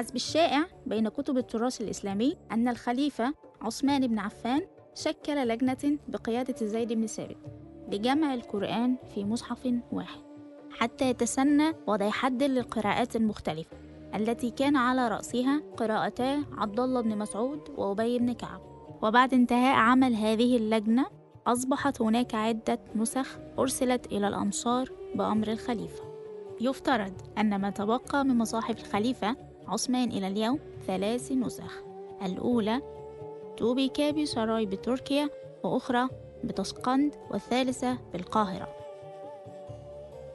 حسب الشائع بين كتب التراث الإسلامي أن الخليفة عثمان بن عفان شكل لجنة بقيادة زيد بن ثابت لجمع القرآن في مصحف واحد حتى يتسنى وضع حد للقراءات المختلفة التي كان على رأسها قراءتا عبد الله بن مسعود وأبي بن كعب. وبعد انتهاء عمل هذه اللجنة أصبحت هناك عدة نسخ أرسلت إلى الأمصار بأمر الخليفة. يفترض أن ما تبقى من مصاحف الخليفة عثمان إلى اليوم ثلاث نسخ. الأولى توبي بسراي بتركيا وأخرى بتشقند والثالثة بالقاهرة.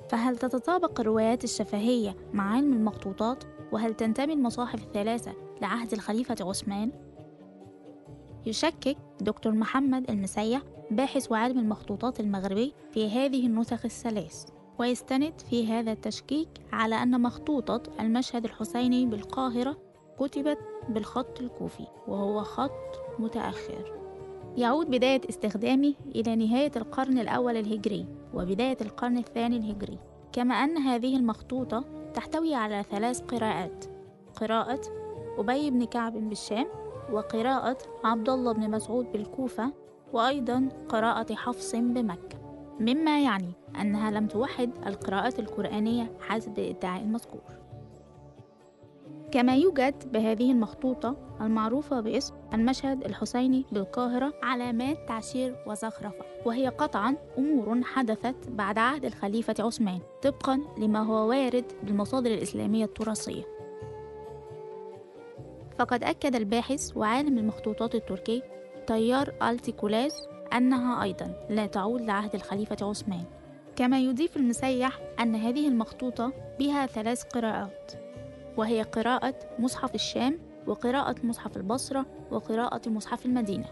فهل تتطابق الروايات الشفهية مع علم المخطوطات وهل تنتمي المصاحف الثلاثة لعهد الخليفة عثمان؟ يشكك دكتور محمد المسيح باحث وعالم المخطوطات المغربي في هذه النسخ الثلاث. ويستند في هذا التشكيك على أن مخطوطة المشهد الحسيني بالقاهرة كتبت بالخط الكوفي وهو خط متأخر. يعود بداية استخدامه إلى نهاية القرن الأول الهجري وبداية القرن الثاني الهجري كما أن هذه المخطوطة تحتوي على ثلاث قراءات قراءة أبي بن كعب بالشام وقراءة عبد الله بن مسعود بالكوفة وأيضا قراءة حفص بمكة. مما يعني أنها لم توحد القراءات القرآنية حسب ادعاء المذكور. كما يوجد بهذه المخطوطة المعروفة باسم المشهد الحسيني بالقاهرة علامات تعشير وزخرفة وهي قطعا أمور حدثت بعد عهد الخليفة عثمان طبقا لما هو وارد بالمصادر الإسلامية التراثية. فقد أكد الباحث وعالم المخطوطات التركي تيار ألتيكولاس أنها أيضا لا تعود لعهد الخليفة عثمان. كما يضيف المسيح أن هذه المخطوطة بها ثلاث قراءات وهي قراءة مصحف الشام وقراءة مصحف البصرة وقراءة مصحف المدينة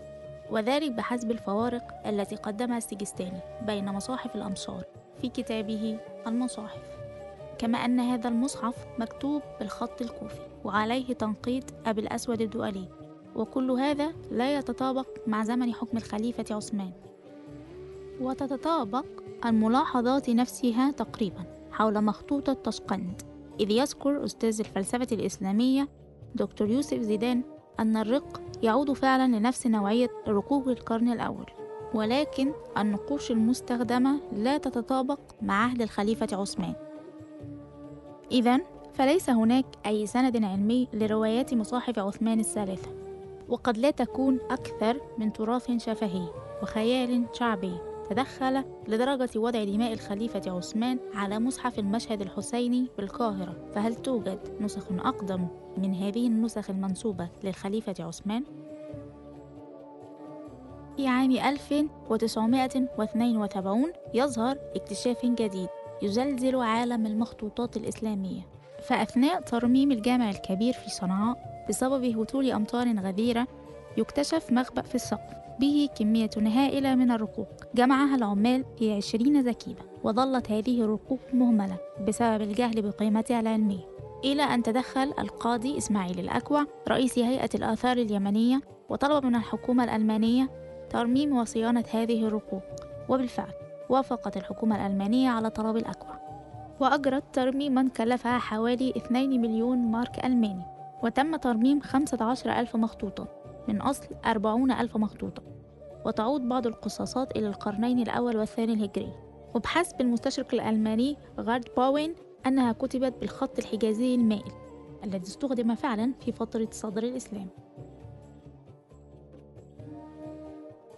وذلك بحسب الفوارق التي قدمها السجستاني بين مصاحف الأمصار في كتابه المصاحف. كما أن هذا المصحف مكتوب بالخط الكوفي وعليه تنقيط أبي الأسود الدؤلي وكل هذا لا يتطابق مع زمن حكم الخليفة عثمان. وتتطابق الملاحظات نفسها تقريبا حول مخطوطة تشقند إذ يذكر أستاذ الفلسفة الإسلامية دكتور يوسف زيدان أن الرق يعود فعلا لنفس نوعية رقوق القرن الأول ولكن النقوش المستخدمة لا تتطابق مع عهد الخليفة عثمان. إذا فليس هناك أي سند علمي لروايات مصاحف عثمان الثالثة. وقد لا تكون أكثر من تراث شفهي وخيال شعبي. تدخل لدرجة وضع دماء الخليفة عثمان على مصحف المشهد الحسيني بالقاهرة. فهل توجد نسخ أقدم من هذه النسخ المنسوبة للخليفة عثمان؟ في عام 1972 يظهر اكتشاف جديد يزلزل عالم المخطوطات الإسلامية. فأثناء ترميم الجامع الكبير في صنعاء بسبب هطول أمطار غزيرة يكتشف مخبأ في السقف. به كمية هائلة من الرقوق. جمعها العمال في عشرين زكيبة وظلت هذه الرقوق مهملة بسبب الجهل بقيمتها العلمية إلى أن تدخل القاضي إسماعيل الأكوع رئيس هيئة الآثار اليمنية وطلب من الحكومة الألمانية ترميم وصيانة هذه الرقوق. وبالفعل وافقت الحكومة الألمانية على طلب الأكوع. وأجرت ترميما كلفها حوالي 2 مليون مارك ألماني. وتم ترميم 15 ألف مخطوطة من أصل 40 ألف مخطوطة. وتعود بعض القصاصات إلى القرنين الأول والثاني الهجري. وبحسب المستشرق الألماني غارد باوين أنها كتبت بالخط الحجازي المائل الذي استخدم فعلا في فترة صدر الإسلام.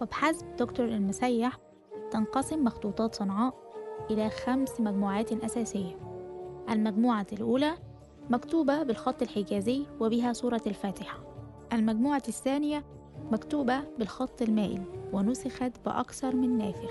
وبحسب دكتور المسيح تنقسم مخطوطات صنعاء إلى خمس مجموعات أساسية. المجموعة الأولى مكتوبة بالخط الحجازي وبها سورة الفاتحة. المجموعة الثانية مكتوبة بالخط المائل ونسخت بأكثر من نافخ.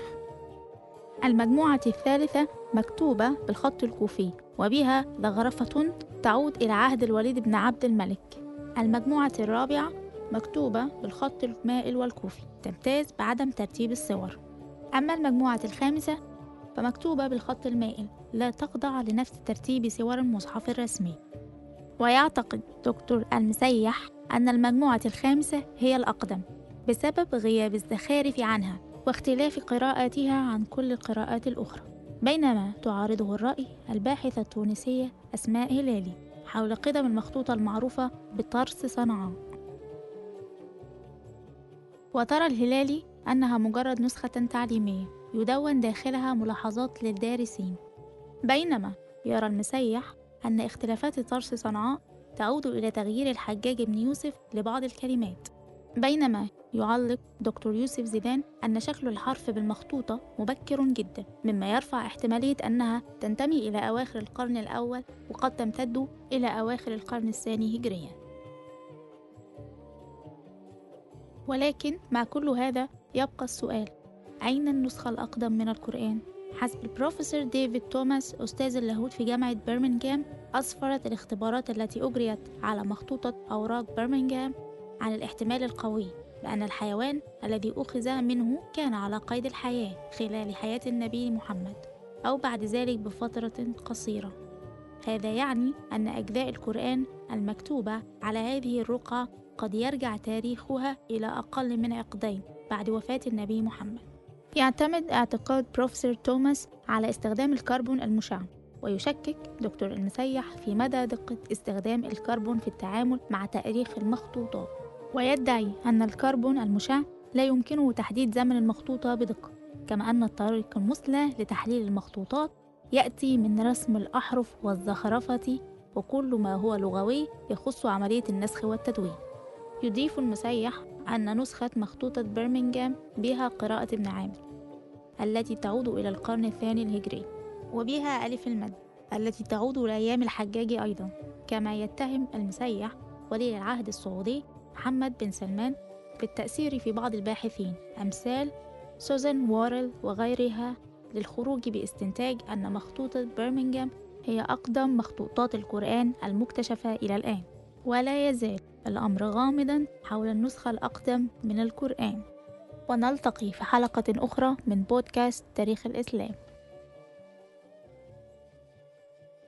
المجموعة الثالثة مكتوبة بالخط الكوفي وبها زغرفة تعود إلى عهد الوليد بن عبد الملك. المجموعة الرابعة مكتوبة بالخط المائل والكوفي تمتاز بعدم ترتيب الصور. أما المجموعة الخامسة فمكتوبة بالخط المائل لا تخضع لنفس ترتيب صور المصحف الرسمي. ويعتقد دكتور المسيح أن المجموعة الخامسة هي الأقدم بسبب غياب الزخارف عنها واختلاف قراءاتها عن كل القراءات الأخرى. بينما تعارضه الرأي الباحثة التونسية أسماء هلالي حول قدم المخطوطة المعروفة بطرس صنعاء. وترى الهلالي أنها مجرد نسخة تعليمية يدون داخلها ملاحظات للدارسين. بينما يرى المسيح أن اختلافات طرس صنعاء تعود إلى تغيير الحجاج بن يوسف لبعض الكلمات بينما يعلق دكتور يوسف زيدان أن شكل الحرف بالمخطوطة مبكر جدا مما يرفع احتمالية أنها تنتمي إلى أواخر القرن الأول وقد تمتد إلى أواخر القرن الثاني هجريا ولكن مع كل هذا يبقى السؤال أين النسخة الأقدم من القرآن؟ حسب البروفيسور ديفيد توماس أستاذ اللاهوت في جامعة برمنغهام أسفرت الاختبارات التي أجريت على مخطوطة أوراق برمنغهام عن الاحتمال القوي بأن الحيوان الذي أخذ منه كان على قيد الحياة خلال حياة النبي محمد أو بعد ذلك بفترة قصيرة. هذا يعني أن أجزاء القرآن المكتوبة على هذه الرقعة قد يرجع تاريخها إلى أقل من عقدين بعد وفاة النبي محمد. يعتمد اعتقاد بروفيسور توماس على استخدام الكربون المشع ويشكك دكتور المسيح في مدى دقة استخدام الكربون في التعامل مع تاريخ المخطوطات ويدعي أن الكربون المشع لا يمكنه تحديد زمن المخطوطة بدقة كما أن الطريق المثلى لتحليل المخطوطات يأتي من رسم الأحرف والزخرفة وكل ما هو لغوي يخص عملية النسخ والتدوين. يضيف المسيح أن نسخة مخطوطة برمنغهام بها قراءة ابن عامر. التي تعود إلى القرن الثاني الهجري وبها ألف المد التي تعود لأيام الحجاج أيضا كما يتهم المسيح ولي العهد السعودي محمد بن سلمان بالتأثير في بعض الباحثين أمثال سوزان وارل وغيرها للخروج باستنتاج أن مخطوطة برمنغهام هي أقدم مخطوطات القرآن المكتشفة إلى الآن. ولا يزال الأمر غامضا حول النسخة الأقدم من القرآن. ونلتقي في حلقة أخرى من بودكاست تاريخ الإسلام.